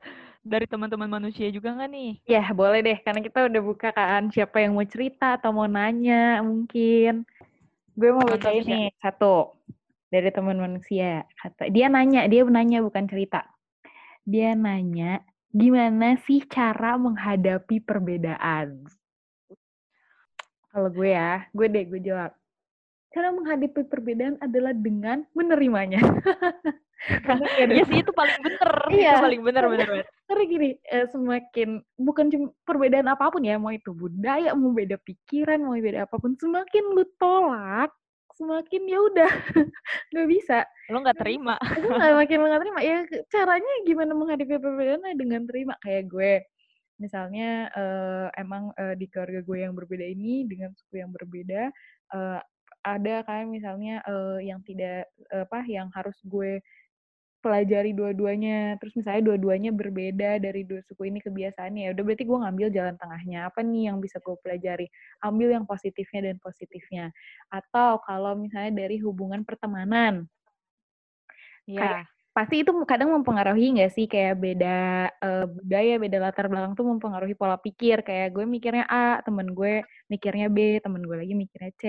dari teman-teman manusia juga nggak nih? Ya boleh deh, karena kita udah buka kan siapa yang mau cerita atau mau nanya mungkin. Gue mau bacain nih satu dari teman manusia. Kata dia nanya, dia nanya bukan cerita. Dia nanya, gimana sih cara menghadapi perbedaan? Kalau gue ya, gue deh gue jawab. Cara menghadapi perbedaan adalah dengan menerimanya. <laughs> Iya sih itu paling bener. Iya. Itu paling bener bener. bener. Karena gini, eh, semakin bukan cuma perbedaan apa pun ya, mau itu budaya, mau beda pikiran, mau beda apa pun, semakin lu tolak, semakin ya udah <laughs> nggak bisa lo nggak terima itu nggak makin nggak terima ya caranya gimana menghadapi perbedaan dengan terima kayak gue misalnya uh, emang uh, di keluarga gue yang berbeda ini dengan suku yang berbeda uh, ada kan misalnya uh, yang tidak uh, apa yang harus gue pelajari dua-duanya. Terus misalnya dua-duanya berbeda dari dua suku ini kebiasaannya ya udah berarti gue ngambil jalan tengahnya apa nih yang bisa gue pelajari? Ambil yang positifnya dan positifnya. Atau kalau misalnya dari hubungan pertemanan. Ya kayak, pasti itu kadang mempengaruhi nggak sih? Kayak beda uh, budaya beda latar belakang tuh mempengaruhi pola pikir. Kayak gue mikirnya A temen gue mikirnya B temen gue lagi mikirnya C.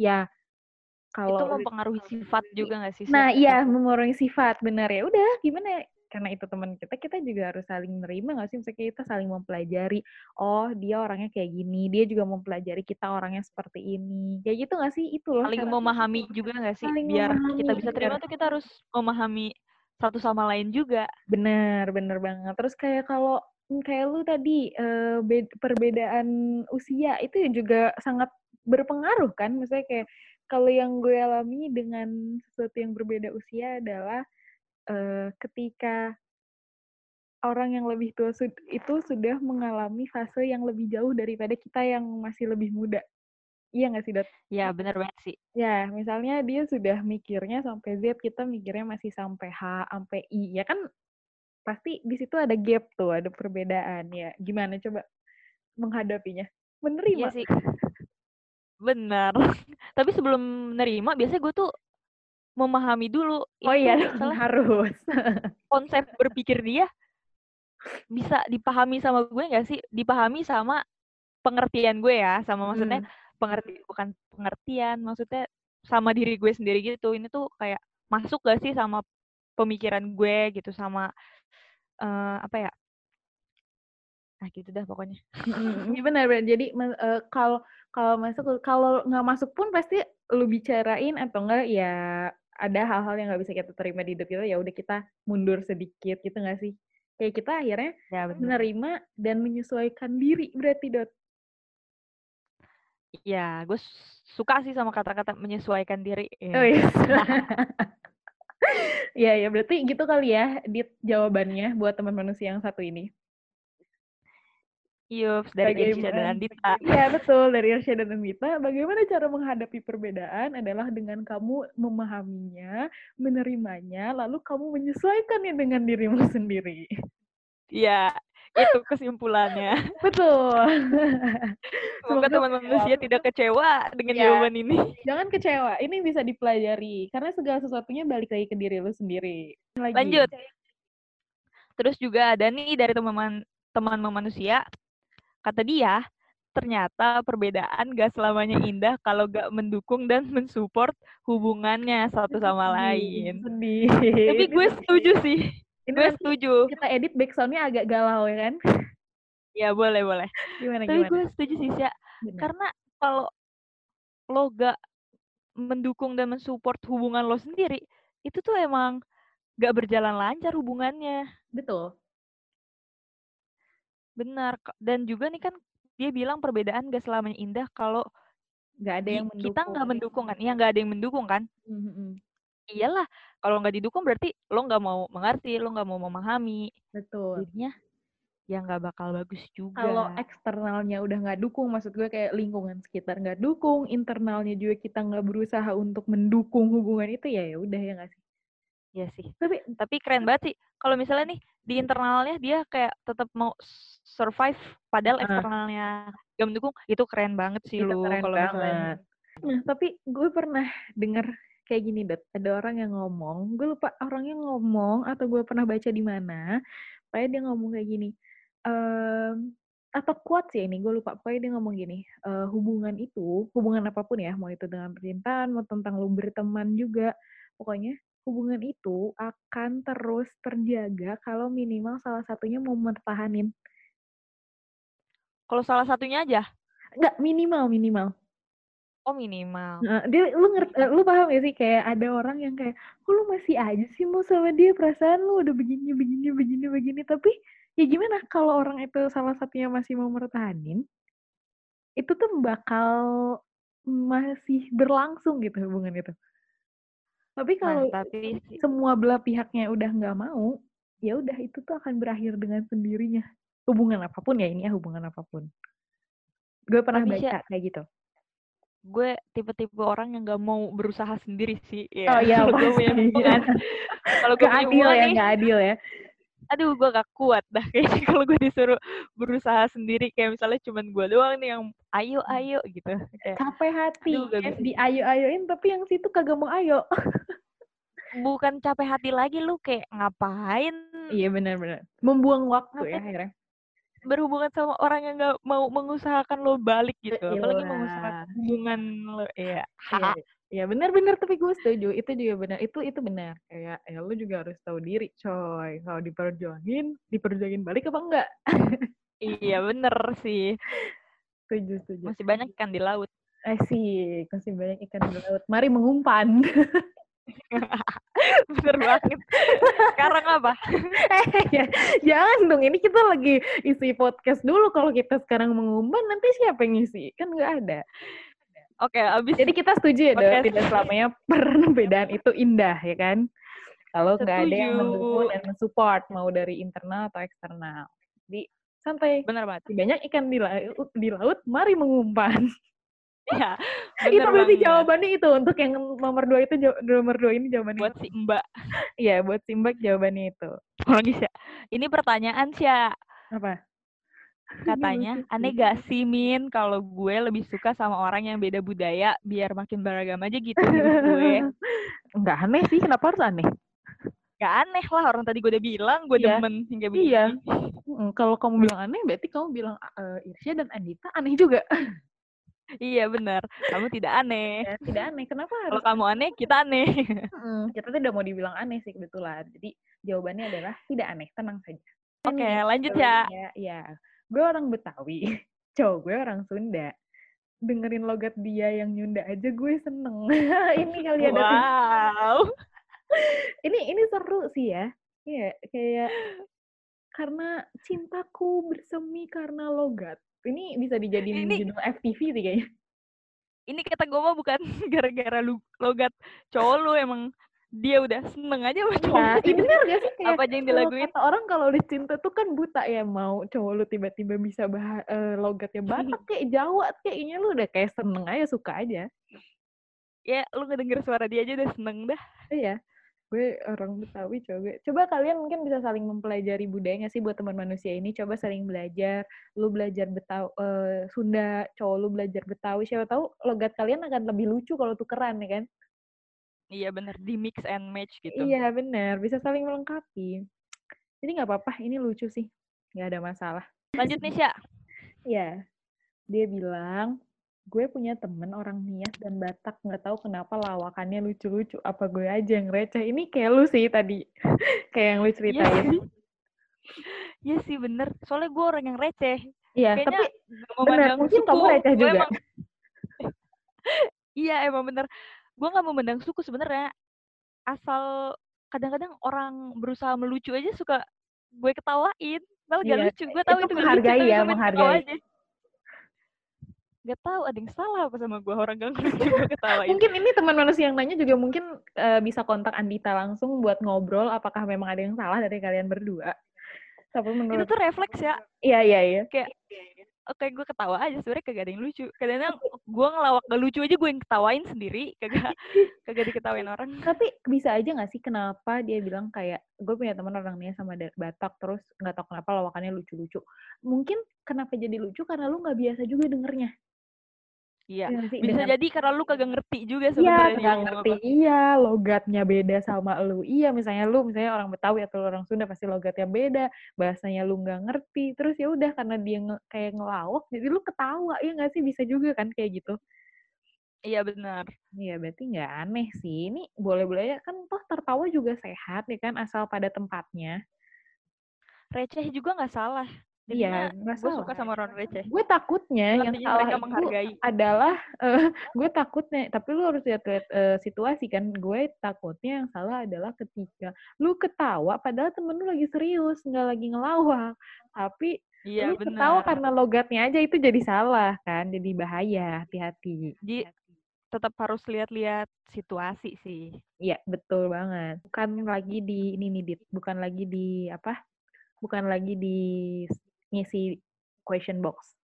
Ya kalau itu mempengaruhi sifat juga gak sih? Nah, iya, mempengaruhi sifat, benar ya. Udah, gimana ya? karena itu teman kita, kita juga harus saling menerima nggak sih? Misalnya kita saling mempelajari, oh dia orangnya kayak gini, dia juga mempelajari kita orangnya seperti ini. Kayak gitu nggak sih? Itu loh. Saling memahami juga nggak sih? Saling Biar memahami, kita bisa terima tuh kita harus memahami satu sama lain juga. Bener, bener banget. Terus kayak kalau mmm, kayak lu tadi eh, bed- perbedaan usia itu juga sangat berpengaruh kan? Misalnya kayak kalau yang gue alami dengan sesuatu yang berbeda usia adalah eh, ketika orang yang lebih tua sud- itu sudah mengalami fase yang lebih jauh daripada kita yang masih lebih muda. Iya nggak sih, Dot? Ya, bener banget sih. Ya, misalnya dia sudah mikirnya sampai Z, kita mikirnya masih sampai H, sampai I. Ya kan pasti di situ ada gap tuh, ada perbedaan ya. Gimana coba menghadapinya? Iya Menerima. sih. Benar. <laughs> Tapi sebelum menerima, biasanya gue tuh memahami dulu. Oh iya, harus. <laughs> konsep berpikir dia bisa dipahami sama gue nggak sih? Dipahami sama pengertian gue ya, sama maksudnya Mm, pengerti bukan pengertian, maksudnya sama diri gue sendiri gitu. Ini tuh kayak masuk gak sih sama pemikiran gue gitu, sama eh, apa ya? Nah gitu dah pokoknya. mm, Iya benar benar. Jadi eh, kalau kalau masuk kalau nggak masuk pun pasti lu bicarain atau enggak ya ada hal-hal yang nggak bisa kita terima di hidup kita ya udah kita mundur sedikit gitu nggak sih? Kayak kita akhirnya Ya menerima dan menyesuaikan diri berarti dot. Ya, gue suka sih sama kata-kata menyesuaikan diri. Oh Ya. <laughs> iya. Iya ya berarti gitu kali ya dit jawabannya buat teman manusia yang satu ini. Yups, dari Irsya dan? Andita. <laughs> Iya betul dari Irsya dan Anita. Bagaimana cara menghadapi perbedaan adalah dengan kamu memahaminya, menerimanya, lalu kamu menyesuaikannya dengan dirimu <laughs> sendiri. Iya, itu kesimpulannya. <laughs> Betul. Semoga teman manusia tidak kecewa dengan Ya. jawaban ini. Jangan kecewa. Ini bisa dipelajari karena segala sesuatunya balik lagi ke diri lu sendiri. Lagi. Lanjut. Terus juga ada nih dari teman teman manusia, kata dia, ternyata perbedaan gak selamanya indah kalau gak mendukung dan mensupport hubungannya satu sama lain. Sedih. Tapi <laughs> gue setuju sih, Ini gue nanti setuju. kita edit backsoundnya agak galau ya kan? Ya boleh boleh. Gimana Tapi gimana? gue setuju sih, Sya. Benar. Karena kalau lo gak mendukung dan mensupport hubungan lo sendiri, itu tuh emang gak berjalan lancar hubungannya. Betul. Benar. Dan juga nih kan dia bilang perbedaan gak selamanya indah kalau Nggak ada yang kita nggak mendukung. mendukung kan. Iya nggak ada yang mendukung kan. Mhm, Iyalah, kalau nggak didukung berarti lo nggak mau mengerti, lo nggak mau memahami. Betul. Jadinya ya nggak bakal bagus juga. Kalau eksternalnya udah nggak dukung, maksud gue kayak lingkungan sekitar nggak dukung, internalnya juga kita nggak berusaha untuk mendukung hubungan itu ya ya udah ya nggak sih. Iya sih. Tapi Tapi keren banget sih. Kalau misalnya nih di internalnya dia kayak tetap mau survive, padahal Heeh. eksternalnya nggak mendukung, itu keren banget sih itu lu. keren Kalau misalnya banget. Nah tapi gue pernah dengar kayak gini dot, ada orang yang ngomong, gue lupa orangnya ngomong atau gue pernah baca di mana, pokoknya dia ngomong kayak gini. Em, atau quotes ya ini, gue lupa. Pokoknya dia ngomong gini, eh, hubungan itu, hubungan apa pun ya, mau itu dengan percintaan, mau tentang lu berteman juga, pokoknya hubungan itu akan terus terjaga kalau minimal salah satunya mau mempertahanin. kalau salah satunya aja, Enggak, minimal, minimal. oh minimal. Nah, dia lu ngerti, lu paham gak sih kayak ada orang yang kayak, kok lu masih aja sih mau sama dia perasaan lu udah begini begini begini begini tapi ya gimana kalau orang itu salah satunya masih mau mertahanin itu tuh bakal masih berlangsung gitu hubungan itu. Tapi Nah, kalau tapi semua belah pihaknya udah nggak mau, ya udah itu tuh akan berakhir dengan sendirinya. Hubungan apa pun ya ini ya hubungan apa pun. Gue pernah Tapi, baca kayak gitu. gue tipe-tipe orang yang nggak mau berusaha sendiri sih. Oh iya <laughs> Kalau gue punya hubungan, <laughs> Gak punya adil ya, nih, gak adil ya. Aduh gue gak kuat dah kayaknya <laughs> kalau gue disuruh berusaha sendiri. Kayak misalnya cuman gue doang nih yang ayo ayo gitu. Kayak, capek hati. Aduh, kan bisa. diayo-ayoin tapi yang situ kagak mau ayo. <laughs> Bukan capek hati lagi lu kayak ngapain? Iya benar-benar membuang waktu ya akhirnya. berhubungan sama orang yang gak mau mengusahakan lo balik gitu. Apalagi Elah. mengusahakan hubungan lo. Ya Iya, Ya benar-benar tapi gue setuju itu juga benar itu itu benar kayak ya lu juga harus tahu diri coy kalau diperjuangin diperjuangin balik apa enggak? Iya bener sih. Setuju setuju. Masih banyak ikan di laut. Eh sih masih banyak ikan di laut. Mari mengumpan. <laughs> Bener banget. Sekarang apa? Eh ya, jangan dong ini kita lagi isi podcast dulu kalau kita sekarang mengumpan nanti siapa yang ngisi? Kan nggak ada Oke, abis. Jadi kita setuju ya, okay. tidak selamanya perbedaan itu indah, ya kan? Kalau nggak ada yang mendukung dan mensupport, mau dari internal atau eksternal. Jadi santai. Benar banget. Banyak ikan di laut, di laut mari mengumpan. Ya, <laughs> itu berarti banget. jawabannya itu untuk yang nomor dua itu nomor dua ini jawabannya. Buat si Mbak. Iya, buat si Mbak jawabannya itu. Oh. Ini pertanyaan sih Apa? Katanya, <laughs> aneh gak sih Min kalau gue lebih suka sama orang yang beda budaya biar makin beragam aja gitu gue. <laughs> Enggak aneh sih, kenapa harus aneh? Gak aneh lah, orang tadi gue udah bilang gue iya. demen hingga begini. Iya. kalau kamu bilang aneh, berarti kamu bilang uh, Irsya dan Andita aneh juga. iya benar, kamu tidak aneh. <laughs> Ya, tidak aneh, kenapa Kalau kamu aneh, kita aneh. hmm, kita tidak mau dibilang aneh sih kebetulan. Jadi jawabannya adalah tidak aneh, tenang saja. Oke, okay, lanjut ya. Iya, gue orang Betawi, <laughs> cowok gue orang Sunda. Dengerin logat dia yang nyunda aja gue seneng. <laughs> ini kali ada Wow. <laughs> ini ini seru sih ya. Iya, kayak karena cintaku bersemi karena logat. Ini bisa dijadiin ini, judul FTV sih kayaknya. Ini kata gue mah bukan gara-gara logat cowok lu emang dia udah seneng aja sama cowok. Nah, iya bener gak sih? Kayak apa aja yang dilaguin? Kata orang kalau udah cinta tuh kan buta ya mau cowok lu tiba-tiba bisa bah uh, logatnya Batak <laughs> kayak Jawa kayaknya lu udah kayak seneng aja suka aja. Ya lu ngedenger suara dia aja udah seneng dah. Iya. Gue orang Betawi coba. Coba kalian mungkin bisa saling mempelajari budaya gak sih buat teman manusia ini. Coba saling belajar. Lu belajar Betawi, uh, Sunda, cowok lu belajar Betawi. Siapa tahu logat kalian akan lebih lucu kalau tukeran ya kan? Iya bener, di mix and match gitu. Iya bener, bisa saling melengkapi. Jadi nggak apa-apa, ini lucu sih. Nggak ada masalah. Lanjut nih, Sya. Iya. Dia bilang, gue punya temen orang Nias dan Batak. Nggak tahu kenapa lawakannya lucu-lucu. Apa gue aja yang receh? Ini kayak lu sih tadi. <laughs> kayak yang lu iya ceritain. Iya sih. Iya sih, bener. Soalnya gue orang yang receh. Iya, Kayaknya tapi bener, mungkin suku, kamu receh juga. Emang... <laughs> iya, emang bener gue nggak memandang suku sebenarnya. Asal kadang-kadang orang berusaha melucu aja suka gue ketawain. Malah gak iya, lucu. Gue tahu itu, itu menghargai lucu, ya menghargai. Gak tahu ada yang salah apa sama gue orang gak lucu gue ketawain. Mungkin ini teman manusia yang nanya juga mungkin uh, bisa kontak Andita langsung buat ngobrol apakah memang ada yang salah dari kalian berdua. Tapi menurut itu tuh refleks ya. Iya iya iya. Kayak oke gue ketawa aja sebenarnya kagak ada yang lucu. Kadang-kadang gue ngelawak gak lucu aja gue yang ketawain sendiri kagak kagak diketawain orang. <laughs> Tapi bisa aja gak sih kenapa dia bilang kayak gue punya teman orang nih sama Batak terus nggak tahu kenapa lawakannya lucu-lucu. Mungkin kenapa jadi lucu? Karena lu nggak biasa juga dengernya Iya, ya, bisa dengan... jadi karena lu kagak ngerti juga iya, sebenarnya. Iya, ngerti. Apa. Iya, logatnya beda sama lu. Iya, misalnya lu misalnya orang Betawi atau orang Sunda pasti logatnya beda, bahasanya lu nggak ngerti. Terus ya udah karena dia nge kayak ngelawak, jadi lu ketawa. Iya nggak sih bisa juga kan kayak gitu. Iya benar. Iya berarti nggak aneh sih. Ini boleh-boleh ya kan toh tertawa juga sehat ya kan asal pada tempatnya. Receh juga nggak salah. Iya, gue suka sama orang receh. Gue takutnya yang salah itu menghargai. adalah uh, gue takutnya, tapi lu harus lihat-lihat uh, situasi kan. Gue takutnya yang salah adalah ketika lu ketawa padahal temen lu lagi serius, nggak lagi ngelawak. Tapi iya, lu bener. ketawa karena logatnya aja itu jadi salah kan, jadi bahaya. Hati-hati. Jadi tetap harus lihat-lihat situasi sih. Iya, betul banget. Bukan lagi di ini nih, Dit. Bukan lagi di apa? Bukan lagi di ngisi question box.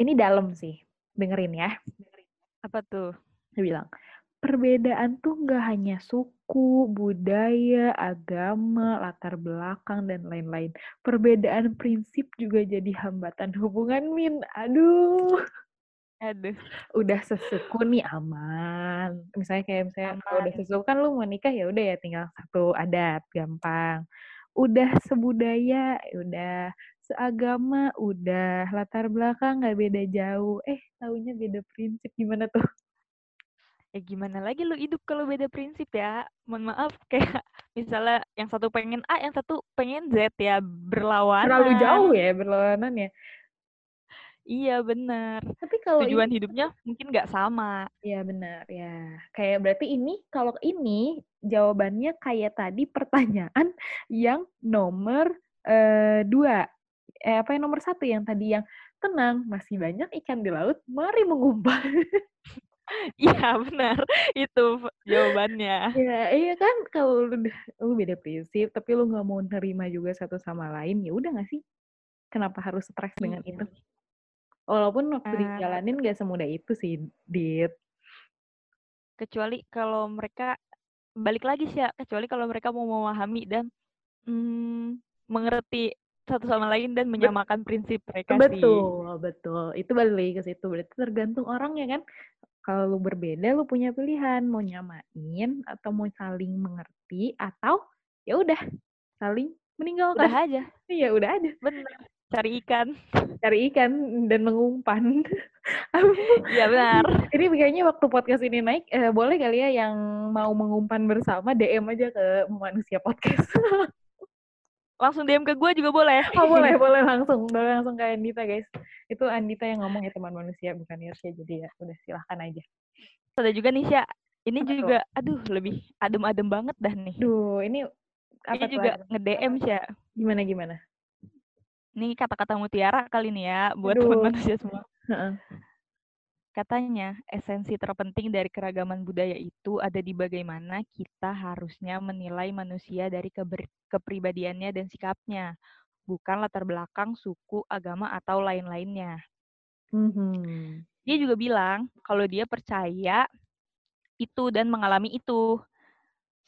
Ini dalam sih, dengerin ya. Apa tuh? Dia bilang, perbedaan tuh nggak hanya suku, budaya, agama, latar belakang, dan lain-lain. Perbedaan prinsip juga jadi hambatan hubungan, Min. Aduh. Aduh. Udah sesuku nih aman. Misalnya kayak misalnya kalau udah sesuku kan lu mau nikah ya udah ya tinggal satu adat, gampang udah sebudaya, udah seagama, udah latar belakang nggak beda jauh. Eh, taunya beda prinsip gimana tuh? ya gimana lagi lu hidup kalau beda prinsip ya mohon maaf <laughs> kayak misalnya yang satu pengen A yang satu pengen Z ya berlawanan terlalu jauh ya berlawanan ya iya benar tapi kalau tujuan ini, hidupnya mungkin nggak sama Iya benar ya kayak berarti ini kalau ini jawabannya kayak tadi pertanyaan yang nomor eh, dua eh, apa yang nomor satu yang tadi yang tenang masih banyak ikan di laut mari mengumpan <laughs> Iya benar, itu jawabannya. Ya, iya kan kalau lu lu beda prinsip, tapi lu nggak mau nerima juga satu sama lain, ya udah nggak sih? Kenapa harus stres dengan Iya. itu? Walaupun waktu Ah. dijalanin nggak semudah itu sih, Dit. Kecuali kalau mereka balik lagi sih ya, kecuali kalau mereka mau memahami dan mm, mengerti satu sama lain dan menyamakan prinsip mereka sih. Betul, betul. Itu balik lagi ke situ. Berarti tergantung orang ya kan. Kalau lu berbeda, lu punya pilihan mau nyamain atau mau saling mengerti atau ya udah saling meninggalkan. Udah aja, Iya, udah aja. bener. Cari ikan. Cari ikan dan mengumpan. <laughs> Iya benar. Jadi kayaknya waktu podcast ini naik, eh, boleh kali ya yang mau mengumpan bersama DM aja ke manusia podcast. <laughs> Langsung DM ke gue juga boleh. oh boleh, boleh langsung, boleh langsung ke Andita guys. Itu Andita yang ngomong ya teman manusia, bukan Irsya. Jadi ya udah silahkan aja. Ada juga nih Sya, ini tuh? juga, aduh lebih adem-adem banget dah nih. Duh, ini apa Ini juga nge-DM Sya. Gimana gimana? Ini kata-kata mutiara kali nih ya buat Aduh. teman manusia semua. Heeh. Katanya, esensi terpenting dari keragaman budaya itu ada di bagaimana kita harusnya menilai manusia dari keber- kepribadiannya dan sikapnya, bukan latar belakang, suku, agama, atau lain-lainnya. Mhm. Dia juga bilang kalau dia percaya itu dan mengalami itu.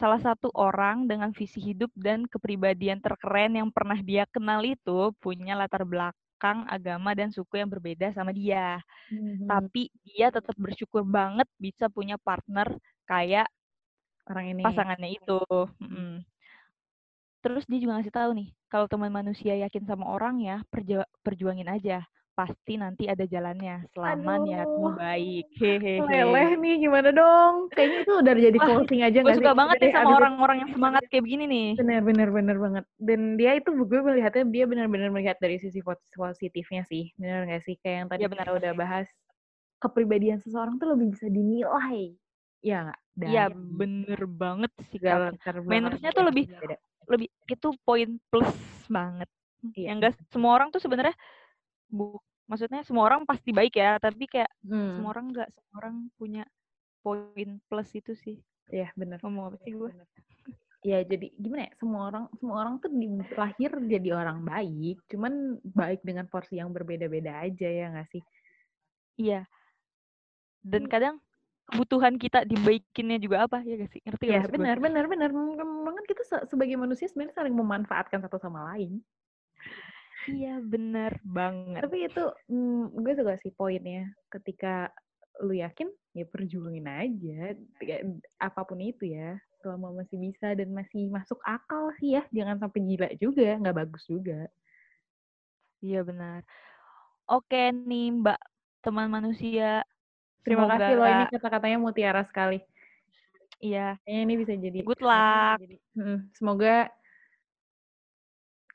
Salah satu orang dengan visi hidup dan kepribadian terkeren yang pernah dia kenal itu punya latar belakang, agama, dan suku yang berbeda sama dia. Mhm. Tapi dia tetap bersyukur banget bisa punya partner kayak Orang ini. pasangannya itu. Mm-mm. Terus dia juga ngasih tahu nih, kalau teman manusia yakin sama orang ya, perju- perjuangin aja. Pasti nanti ada jalannya, selama niatmu Aduh. baik. Leleh Hehehe. nih, gimana dong? Kayaknya itu udah jadi closing aja Gue sih? suka banget nih sama orang-orang yang semangat kayak begini nih. Bener, bener, bener banget. Dan dia itu gue melihatnya dia benar-benar melihat dari sisi pos- positifnya sih. Bener gak sih? Kayak yang tadi Iya, benar. kita udah bahas. Kepribadian seseorang tuh lebih bisa dinilai. Iya nggak? Iya, bener banget belakang Mannersnya tuh lebih berbeda. lebih itu poin plus banget. Iya. Yang enggak semua orang tuh sebenarnya bu maksudnya semua orang pasti baik ya, tapi kayak Hmm. semua orang enggak semua orang punya poin plus itu sih. Iya bener. Ngomong apa sih gue? Iya jadi gimana ya? Semua orang semua orang tuh di- lahir jadi orang baik, cuman baik dengan porsi yang berbeda-beda aja ya nggak sih? Iya. Dan Hmm. kadang kebutuhan kita dibaikinnya juga apa ya gak sih? Ngerti gak Iya benar benar benar. Memang kita se- sebagai manusia sebenarnya saling memanfaatkan satu sama lain. Iya, bener banget. Tapi itu mm, gue suka sih poinnya. Ketika lu yakin ya perjuangin aja. Kayak apa pun itu ya. Selama masih bisa dan masih masuk akal sih ya. Jangan sampai gila juga nggak bagus juga. Iya, benar. Oke nih, Mbak, teman manusia. terima kasih loh ini Semoga kata-katanya mutiara sekali. Iya, kayaknya ini bisa jadi good luck. Semoga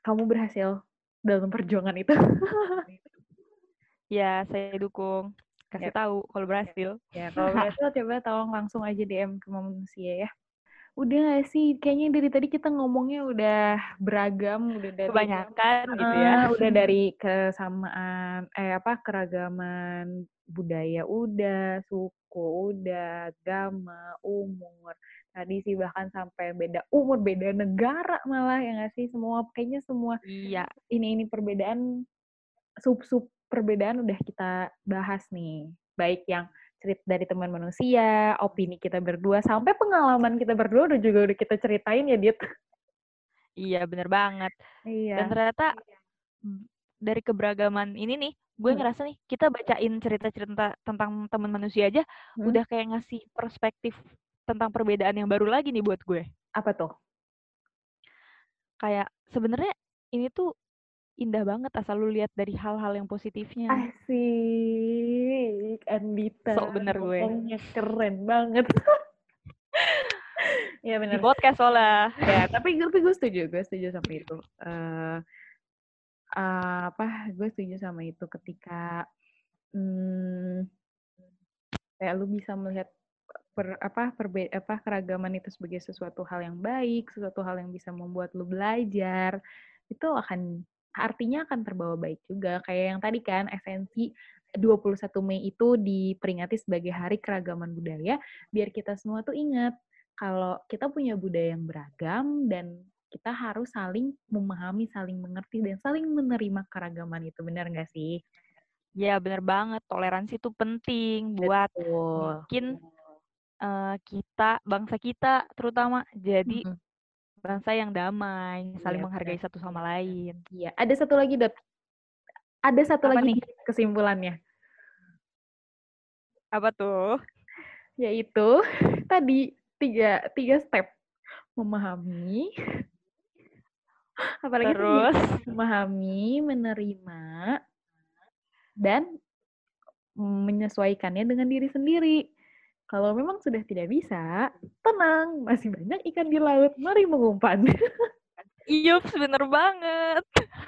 kamu berhasil dalam perjuangan itu Ya, saya dukung. Kasih Yap. tahu kalau berhasil. ya kalau berhasil coba tolong langsung aja DM ke manusia ya udah gak sih kayaknya dari tadi kita ngomongnya udah beragam udah dari Kebanyakan gitu ya. Ah, udah dari <laughs> kesamaan eh apa keragaman budaya udah, suku udah, agama, umur. Tadi sih bahkan sampai beda umur, beda negara malah ya nggak sih semua kayaknya semua Iya, ini ini perbedaan sub-sub perbedaan udah kita bahas nih. Baik yang cerita dari teman manusia, opini kita berdua sampai pengalaman kita berdua udah juga udah kita ceritain ya, Dit. iya bener banget. Dan Iya. ternyata mm, dari keberagaman ini nih, gue Hmm. ngerasa nih kita bacain cerita-cerita tentang teman manusia aja Hmm. udah kayak ngasih perspektif tentang perbedaan yang baru lagi nih buat gue. Apa tuh? Kayak sebenarnya ini tuh indah banget asal lu lihat dari hal-hal yang positifnya. Asik, Andita. Sok bener gue. Ngomongnya keren banget. <laughs> ya Di benar. podcast soalnya. Ya, tapi tapi gue setuju, gue setuju sama itu. Eh eh, apa? Gue setuju sama itu ketika hmm, kayak lu bisa melihat per, apa perbe apa keragaman itu sebagai sesuatu hal yang baik, sesuatu hal yang bisa membuat lu belajar, itu akan artinya akan terbawa baik juga. Kayak yang tadi kan esensi 21 Mei itu diperingati sebagai Hari Keragaman Budaya, biar kita semua tuh ingat kalau kita punya budaya yang beragam dan kita harus saling memahami, saling mengerti, dan saling menerima keragaman itu. Benar nggak sih? Ya bener banget, toleransi itu penting buat Betul. bikin uh, kita, bangsa kita terutama jadi Mm-mm. Bangsa yang damai, saling Iya, menghargai benar. satu sama lain. Iya, ada satu lagi, Dot. Ada satu Apa lagi nih? kesimpulannya, Apa tuh? yaitu tadi tiga, tiga step. Memahami, apalagi tadi? Terus memahami, menerima, dan menyesuaikannya dengan diri sendiri. Kalau memang sudah tidak bisa, tenang, masih banyak ikan di laut, mari mengumpan. Yups, bener banget.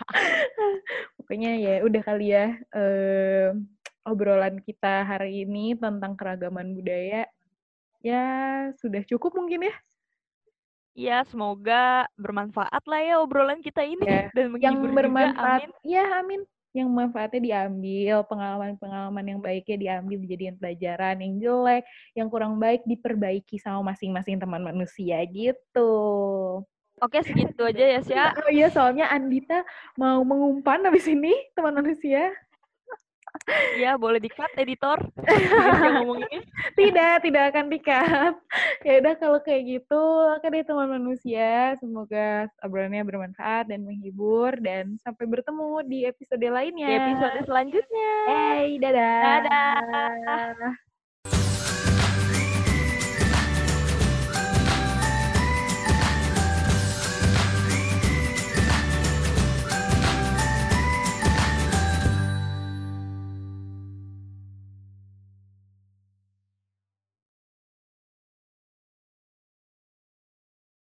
<laughs> Pokoknya ya udah kali ya eh, obrolan kita hari ini tentang keragaman budaya. Ya sudah cukup mungkin ya. Ya, semoga bermanfaat lah ya obrolan kita ini Ya, dan Yang menghibur juga. bermanfaat, Amin. ya amin. Yang manfaatnya diambil, pengalaman-pengalaman yang baiknya diambil dijadikan pelajaran, yang jelek, yang kurang baik diperbaiki sama masing-masing teman manusia gitu. Oke, segitu aja ya, Sya. <laughs> Oh iya, soalnya Andita mau mengumpan habis ini, teman manusia. Ya, boleh di-cut, editor. Dengan Sya ngomong ini. <laughs> Tidak, tidak akan dikat. Ya udah kalau kayak gitu, oke deh teman manusia. Semoga obrolannya bermanfaat dan menghibur dan sampai bertemu di episode lainnya. Di episode selanjutnya. Hey, dadah. Dadah.